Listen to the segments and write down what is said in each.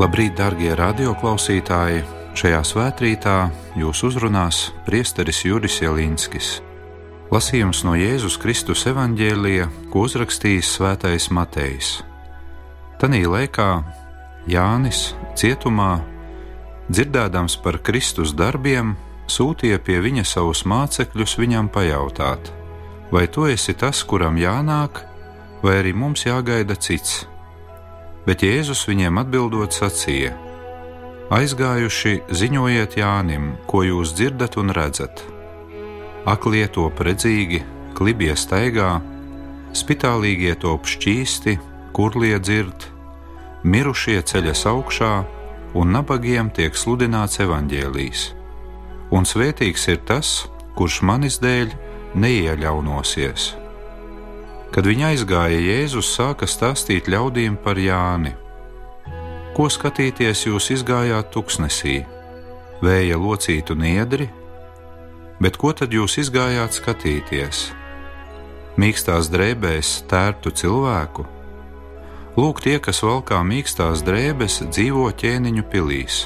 Labrīt, darbie radioklausītāji! Šajā svētkrītā jūs uzrunās priesteris Juris Jelinskis. Lasījums no Jēzus Kristus evanģēlija, ko uzrakstījis Svētais Matejs. Tanī laikā Jānis cietumā, dzirdēdams par Kristus darbiem, sūtīja pie viņa savus mācekļus viņam pajautāt, vai tu esi tas, kuram jānāk, vai arī mums jāgaida cits. Bet Jēzus viņiem atbildot sacīja: Aizgājuši ziņojiet Jānim, ko jūs dzirdat un redzat. Aklie top redzīgi, klibie staigā, spitālīgie top šķīsti, kurlie dzird, mirušie ceļas augšā, un nabagiem tiek sludināts evaņģēlijs. Un svētīgs ir tas, kurš manis dēļ neiejaunosies. Kad viņi aizgāja, Jēzus sāka stāstīt ļaudīm par Jāni Ko skatīties jūs izgājāt tuksnesī? Vēja locītu niedri, bet ko tad jūs izgājāt skatīties? Mīkstās drēbēs tērtu cilvēku? Lūk, tie, kas valkā mīkstās drēbes, dzīvo ķēniņu pilīs,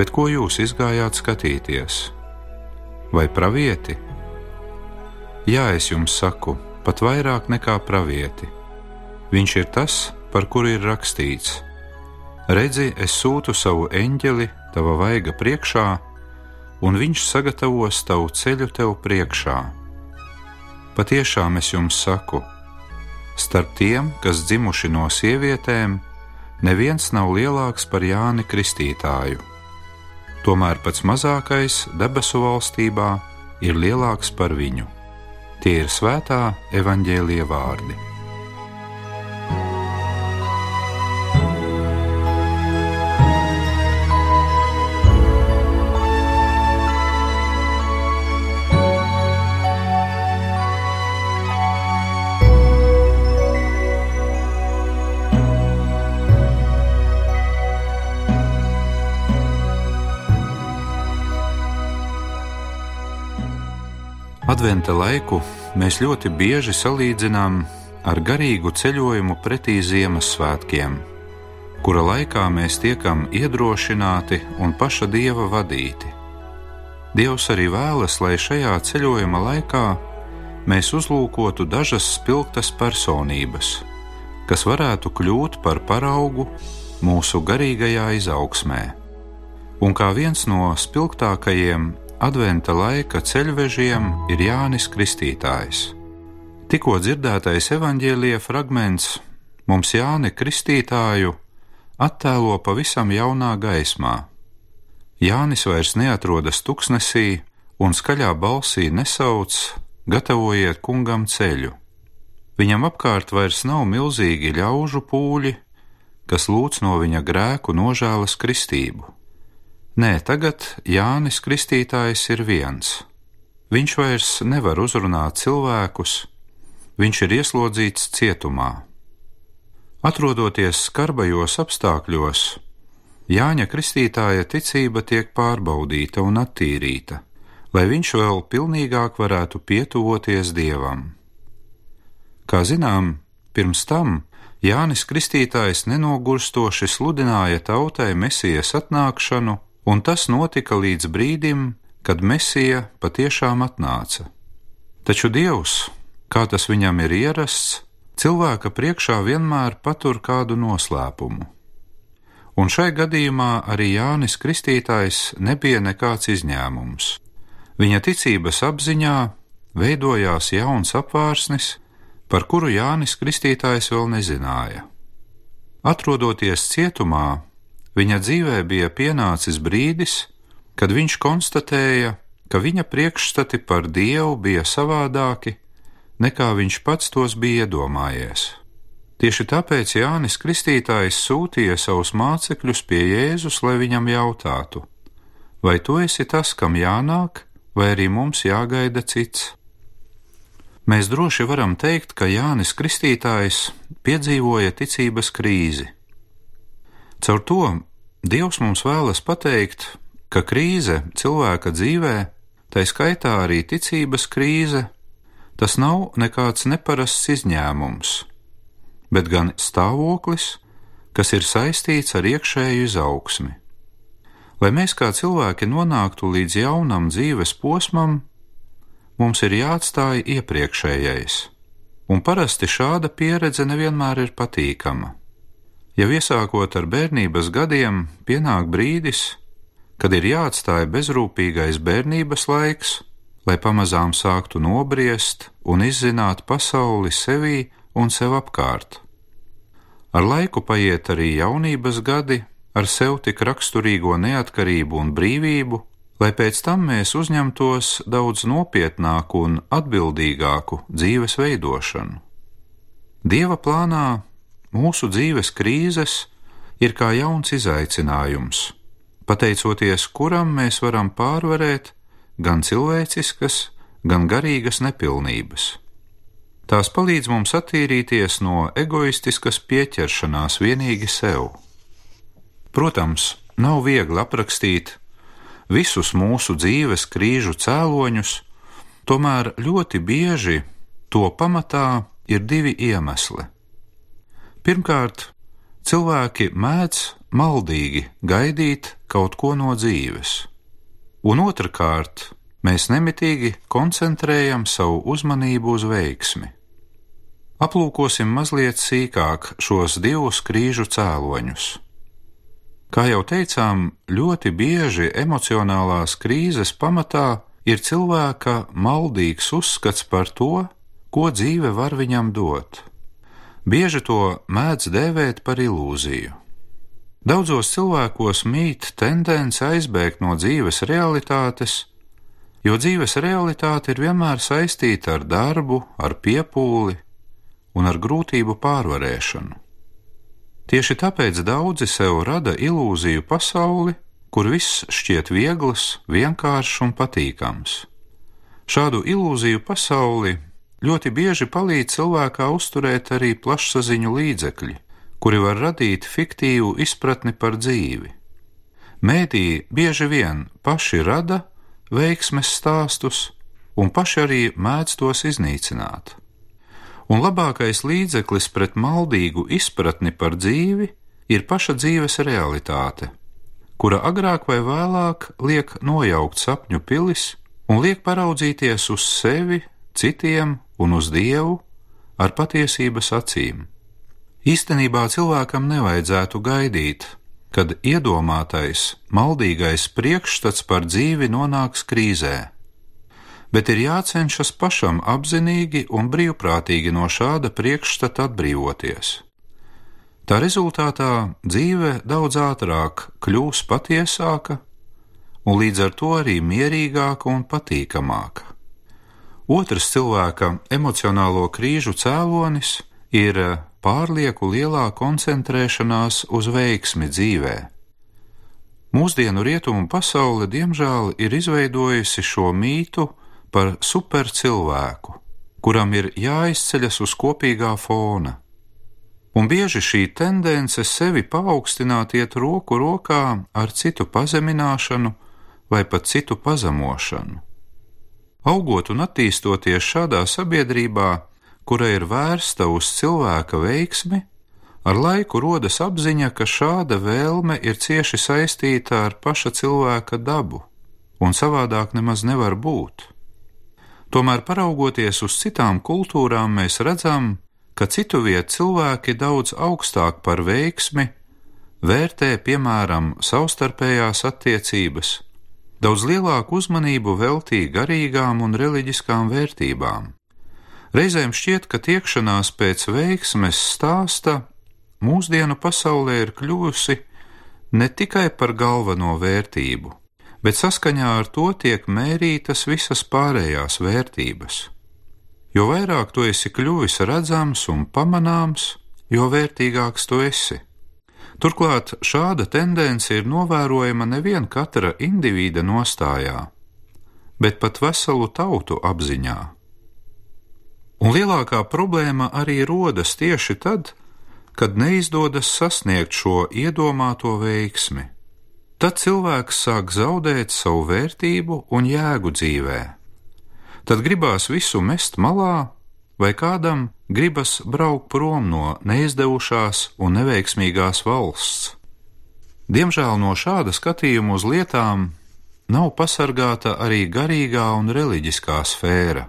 bet ko jūs izgājāt skatīties? Vai pravieti? Jā, es jums saku, pat vairāk nekā pravieti. Viņš ir tas, par kuru ir rakstīts Redzi, es sūtu savu eņģeli tava vaiga priekšā, un viņš sagatavos tavu ceļu tev priekšā. Patiešām es jums saku, starp tiem, kas dzimuši no sievietēm, neviens nav lielāks par Jāni Kristītāju. Tomēr pats mazākais debesu valstībā ir lielāks par viņu. Tie ir svētā evaņģēlie vārdi. Adventa laiku mēs ļoti bieži salīdzinām ar garīgu ceļojumu pretī Ziemassvētkiem, kura laikā mēs tiekam iedrošināti un paša dieva vadīti. Dievs arī vēlas, lai šajā ceļojuma laikā mēs uzlūkotu dažas spilgtas personības, kas varētu kļūt par paraugu mūsu garīgajā izaugsmē. Un kā viens no spilgtākajiem adventa laika ceļvežiem ir Jānis Kristītājs. Tikko dzirdētais evaņģēlīja fragments mums Jāni Kristītāju attēlo pavisam jaunā gaismā. Jānis vairs neatrodas tuksnesī un skaļā balsī nesauc: Gatavojiet kungam ceļu! Viņam apkārt vairs nav milzīgi ļaužu pūļi, kas lūdz no viņa grēku nožēlas kristību. Nē, tagad Jānis Kristītājs ir viens. Viņš vairs nevar uzrunāt cilvēkus, viņš ir ieslodzīts cietumā. Atrodoties skarbajos apstākļos, Jāņa Kristītāja ticība tiek pārbaudīta un attīrīta, lai viņš vēl pilnīgāk varētu pietuvoties Dievam. Kā zinām, pirms tam Jānis Kristītājs nenogurstoši sludināja tautai mesijas atnākšanu un tas notika līdz brīdim, kad Mesija patiešām atnāca. Taču Dievs, kā tas viņam ir ierasts, cilvēka priekšā vienmēr patur kādu noslēpumu. Un šai gadījumā arī Jānis Kristītājs nebija nekāds izņēmums. Viņa ticības apziņā veidojās jauns apvārsnis, par kuru Jānis Kristītājs vēl nezināja. Atrodoties cietumā, Viņa dzīvē bija pienācis brīdis, kad viņš konstatēja, ka viņa priekšstati par Dievu bija savādāki nekā viņš pats tos bija iedomājies. Tieši tāpēc Jānis Kristītājs sūtīja savus mācekļus pie Jēzus, lai viņam jautātu, vai tu esi tas, kam jānāk, vai arī mums jāgaida cits. Mēs droši varam teikt, ka Jānis Kristītājs piedzīvoja ticības krīzi Caur to Dievs mums vēlas pateikt, ka krīze cilvēka dzīvē, tā skaitā arī ticības krīze, tas nav nekāds neparasts izņēmums, bet gan stāvoklis, kas ir saistīts ar iekšēju izaugsmi. Lai mēs kā cilvēki nonāktu līdz jaunam dzīves posmam, mums ir jāatstāj iepriekšējais, un parasti šāda pieredze nevienmēr ir patīkama. Jau iesākot ar bērnības gadiem, pienāk brīdis, kad ir jāatstāj bezrūpīgais bērnības laiks, lai pamazām sāktu nobriest un izzināt pasauli sevī un sev apkārt. Ar laiku paiet arī jaunības gadi, ar sev tik raksturīgo neatkarību un brīvību, lai pēc tam mēs uzņemtos daudz nopietnāku un atbildīgāku dzīves veidošanu. Dieva plānā mūsu dzīves krīzes ir kā jauns izaicinājums, pateicoties kuram mēs varam pārvarēt gan cilvēciskas, gan garīgas nepilnības. Tās palīdz mums attīrīties no egoistiskas pieķeršanās vienīgi sev. Protams, nav viegli aprakstīt visus mūsu dzīves krīžu cēloņus, tomēr ļoti bieži to pamatā ir divi iemesli. Pirmkārt, cilvēki mēdz maldīgi gaidīt kaut ko no dzīves, un otrkārt, mēs nemitīgi koncentrējam savu uzmanību uz veiksmi. Aplūkosim mazliet sīkāk šos divus krīžu cēloņus. Kā jau teicām, ļoti bieži emocionālās krīzes pamatā ir cilvēka maldīgs uzskats par to, ko dzīve var viņam dot. Bieži to mēdz dēvēt par ilūziju. Daudzos cilvēkos mīt tendence aizbēgt no dzīves realitātes, jo dzīves realitāte ir vienmēr saistīta ar darbu, ar piepūli, un ar grūtību pārvarēšanu. Tieši tāpēc daudzi sev rada ilūziju pasauli, kur viss šķiet viegls, vienkāršs un patīkams. Šādu ilūziju pasauli ļoti bieži palīdz cilvēkā uzturēt arī plašsaziņu līdzekļi, kuri var radīt fiktīvu izpratni par dzīvi. Mēdī bieži vien paši rada veiksmes stāstus un paši arī mēdz tos iznīcināt un labākais līdzeklis pret maldīgu izpratni par dzīvi ir paša dzīves realitāte, kura agrāk vai vēlāk liek nojaukt sapņu pilis un liek paraudzīties uz sevi, citiem un uz Dievu ar patiesības acīm. Īstenībā cilvēkam nevajadzētu gaidīt, kad iedomātais, maldīgais priekšstats par dzīvi nonāks krīzē bet ir jācenšas pašam apzinīgi un brīvprātīgi no šāda priekšstata atbrīvoties. Tā rezultātā dzīve daudz ātrāk kļūs patiesāka un līdz ar to arī mierīgāka un patīkamāka. Otrs cilvēka emocionālo krīžu cēlonis ir pārlieku lielā koncentrēšanās uz veiksmi dzīvē. Mūsdienu rietumu pasaule diemžēl ir izveidojusi šo mītu par supercilvēku, kuram ir jāizceļas uz kopīgā fona. Un bieži šī tendence sevi paaugstināt iet roku rokā ar citu pazemināšanu vai pat citu pazemošanu. Augot un attīstoties šādā sabiedrībā, kura ir vērsta uz cilvēka veiksmi, ar laiku rodas apziņa, ka šāda vēlme ir cieši saistīta ar paša cilvēka dabu, un savādāk nemaz nevar būt. Tomēr, paraugoties uz citām kultūrām, mēs redzam, ka citu vietu cilvēki daudz augstāk par veiksmi vērtē, piemēram, savstarpējās attiecības, daudz lielāku uzmanību veltī garīgām un reliģiskām vērtībām. Reizēm šķiet, ka tiekšanās pēc veiksmes stāsta mūsdienu pasaulē ir kļuvusi ne tikai par galveno vērtību, bet saskaņā ar to tiek mērītas visas pārējās vērtības. Jo vairāk tu esi kļuvis redzams un pamanāms, jo vērtīgāks tu esi. Turklāt šāda tendence ir novērojama nevien katra indivīda nostājā, bet pat veselu tautu apziņā. Un lielākā problēma arī rodas tieši tad, kad neizdodas sasniegt šo iedomāto veiksmi tad cilvēks sāk zaudēt savu vērtību un jēgu dzīvē. Tad gribās visu mest malā vai kādam gribas braukt prom no neizdevušās un neveiksmīgās valsts. Diemžēl no šāda skatījuma uz lietām nav pasargāta arī garīgā un reliģiskā sfēra.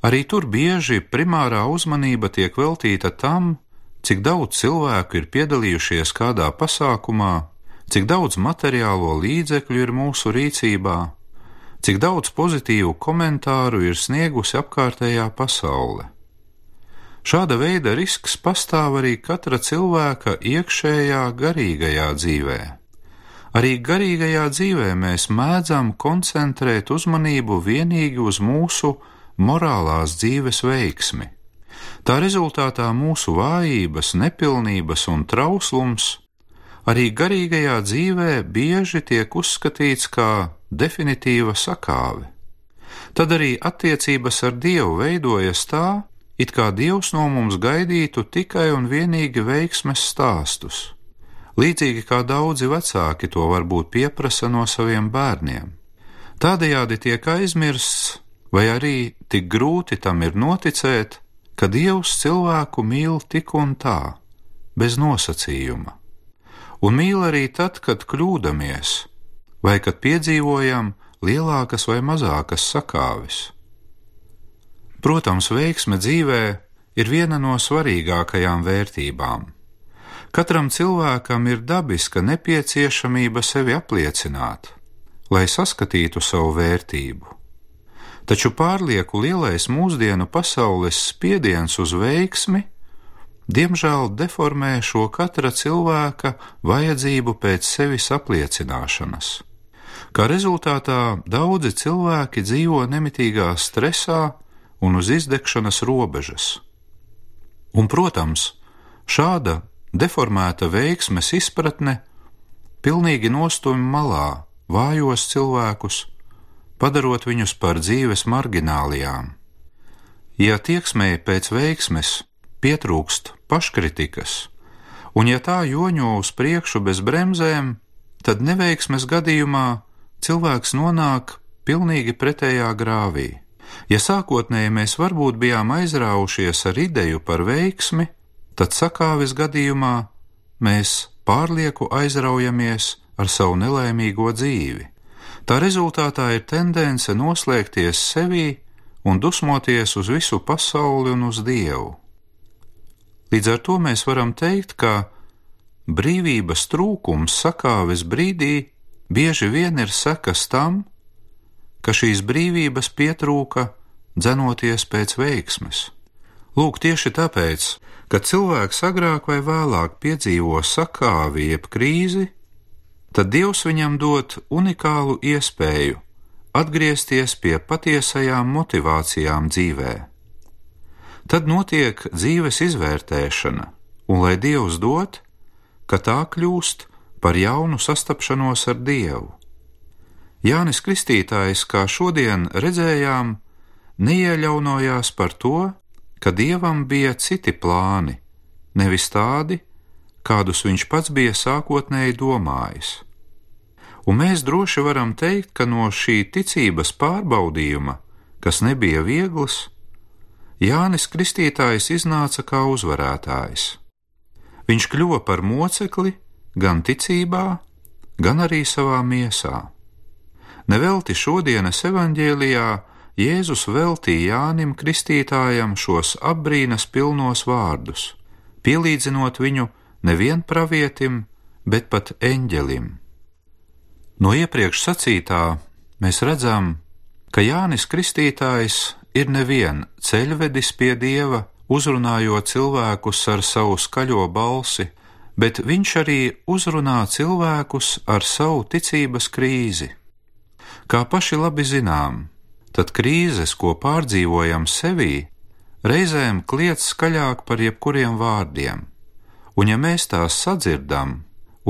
Arī tur bieži primārā uzmanība tiek veltīta tam, cik daudz cilvēku ir piedalījušies kādā pasākumā, cik daudz materiālo līdzekļu ir mūsu rīcībā, cik daudz pozitīvu komentāru ir sniegusi apkārtējā pasaule. Šāda veida risks pastāv arī katra cilvēka iekšējā garīgajā dzīvē. Arī garīgajā dzīvē mēs mēdzam koncentrēt uzmanību vienīgi uz mūsu morālās dzīves veiksmi. Tā rezultātā mūsu vājības, nepilnības un trauslums arī garīgajā dzīvē bieži tiek uzskatīts kā definitīva sakāve. Tad arī attiecības ar Dievu veidojas tā, it kā Dievs no mums gaidītu tikai un vienīgi veiksmes stāstus. Līdzīgi kā daudzi vecāki to varbūt pieprasa no saviem bērniem. Tādējādi tiek aizmirsts, vai arī tik grūti tam ir noticēt, ka Dievs cilvēku mīl tik un tā, bez nosacījuma. Un mīl arī tad, kad kļūdamies, vai kad piedzīvojam lielākas vai mazākas sakāves. Protams, veiksme dzīvē ir viena no svarīgākajām vērtībām. Katram cilvēkam ir dabiska nepieciešamība sevi apliecināt, lai saskatītu savu vērtību. Taču pārlieku lielais mūsdienu pasaules spiediens uz veiksmi, diemžēl deformē šo katra cilvēka vajadzību pēc sevis apliecināšanas. Kā rezultātā daudzi cilvēki dzīvo nemitīgā stresā un uz izdegšanas robežas. Un, protams, šāda deformēta veiksmes izpratne pilnīgi nostumj malā vājos cilvēkus, padarot viņus par dzīves marginālijām. Ja tieksmēji pēc veiksmes pietrūkst paškritikas, un ja tā joņo uz priekšu bez bremzēm, tad neveiksmes gadījumā cilvēks nonāk pilnīgi pretējā grāvī. Ja sākotnēji mēs varbūt bijām aizraujušies ar ideju par veiksmi, tad sakāves gadījumā mēs pārlieku aizraujamies ar savu nelaimīgo dzīvi. Tā rezultātā ir tendence noslēgties sevī un dusmoties uz visu pasauli un uz Dievu. Līdz ar to mēs varam teikt, ka brīvības trūkums sakāves brīdī bieži vien ir sekas tam, ka šīs brīvības pietrūka dzenoties pēc veiksmes. Lūk, tieši tāpēc, ka cilvēks agrāk vai vēlāk piedzīvo sakāvi jeb krīzi, tad Dievs viņam dod unikālu iespēju atgriezties pie patiesajām motivācijām dzīvē. Tad notiek dzīves izvērtēšana, un lai Dievs dod, ka tā kļūst par jaunu sastapšanos ar Dievu. Jānis Kristītājs, kā šodien redzējām, neiejaunojās par to, ka Dievam bija citi plāni, nevis tādi, kādus viņš pats bija sākotnēji domājis. Un mēs droši varam teikt, ka no šī ticības pārbaudījuma, kas nebija viegls, Jānis Kristītājs iznāca kā uzvarētājs. Viņš kļuva par mocekli, gan ticībā, gan arī savā miesā. Nevelti šodienas evanģēlijā Jēzus veltīja Jānim Kristītājam šos apbrīnas pilnos vārdus, pielīdzinot viņu nevien pravietim, bet pat eņģelim. No iepriekš sacītā mēs redzam, ka Jānis Kristītājs ir nevien ceļvedis pie dieva, uzrunājot cilvēkus ar savu skaļo balsi, bet viņš arī uzrunā cilvēkus ar savu ticības krīzi. Kā paši labi zinām, tad krīzes, ko pārdzīvojam sevī, reizēm kliedz skaļāk par jebkuriem vārdiem, un ja mēs tās sadzirdam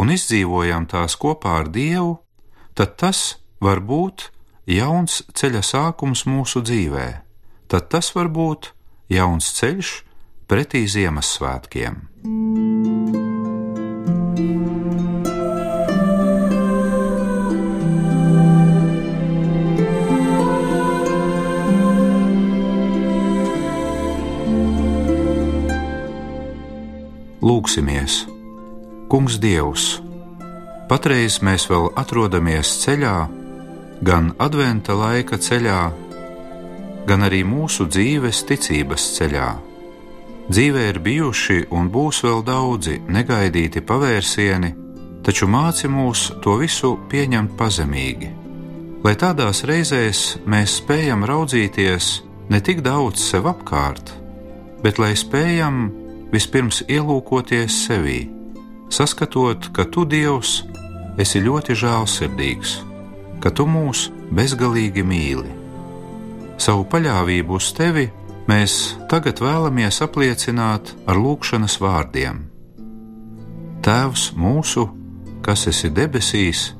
un izdzīvojam tās kopā ar Dievu, tad tas var būt jauns ceļa sākums mūsu dzīvē, tad tas var būt jauns ceļš pretī Ziemassvētkiem. Lūksimies! Kungs Dievs! Patreiz mēs vēl atrodamies ceļā, gan adventa laika ceļā, gan arī mūsu dzīves ticības ceļā. Dzīvē ir bijuši un būs vēl daudzi negaidīti pavērsieni, taču māci mūs to visu pieņemt pazemīgi, lai tādās reizēs mēs spējam raudzīties ne tik daudz sev apkārt, bet lai spējam vispirms ielūkoties sevī, saskatot, ka tu, Dievs, esi ļoti žēlsirdīgs, ka tu mūs bezgalīgi mīli. Savu paļāvību uz tevi mēs tagad vēlamies apliecināt ar lūkšanas vārdiem. Tēvs mūsu, kas esi debesīs,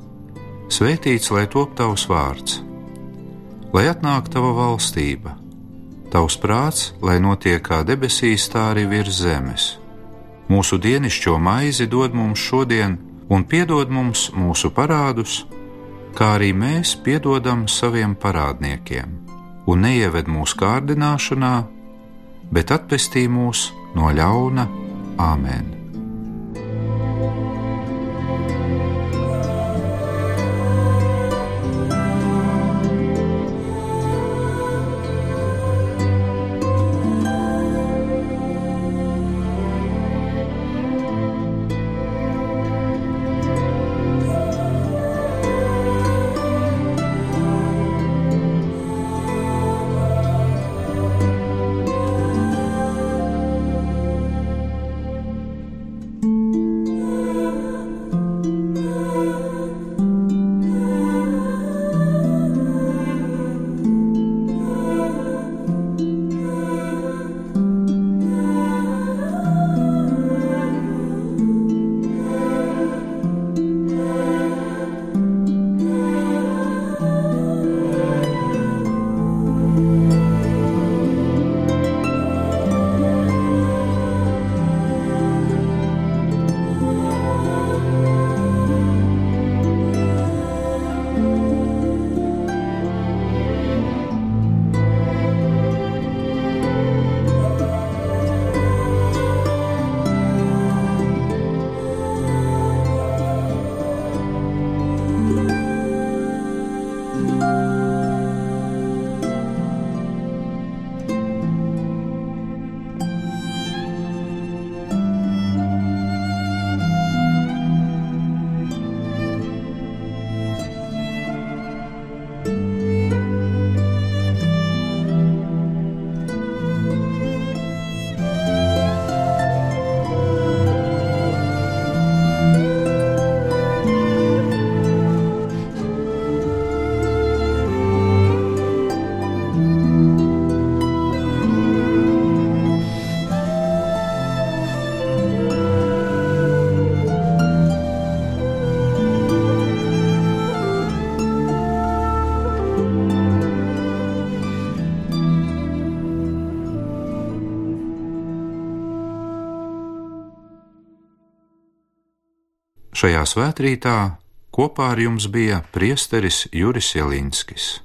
svētīts lai top tavs vārds, lai atnāk tava valstība, tavs prāts, lai notiek kā debesīs, tā arī virs zemes. Mūsu dienascho maizi dod mums šodien, un piedod mums mūsu parādus, kā arī mēs piedodam saviem parādniekiem, un neieved mūsu kārdināšanā, bet atpestī mūs no ļauna Āmen. Šajā svētkrītā kopā ar jums bija priesteris Juris Jelinskis.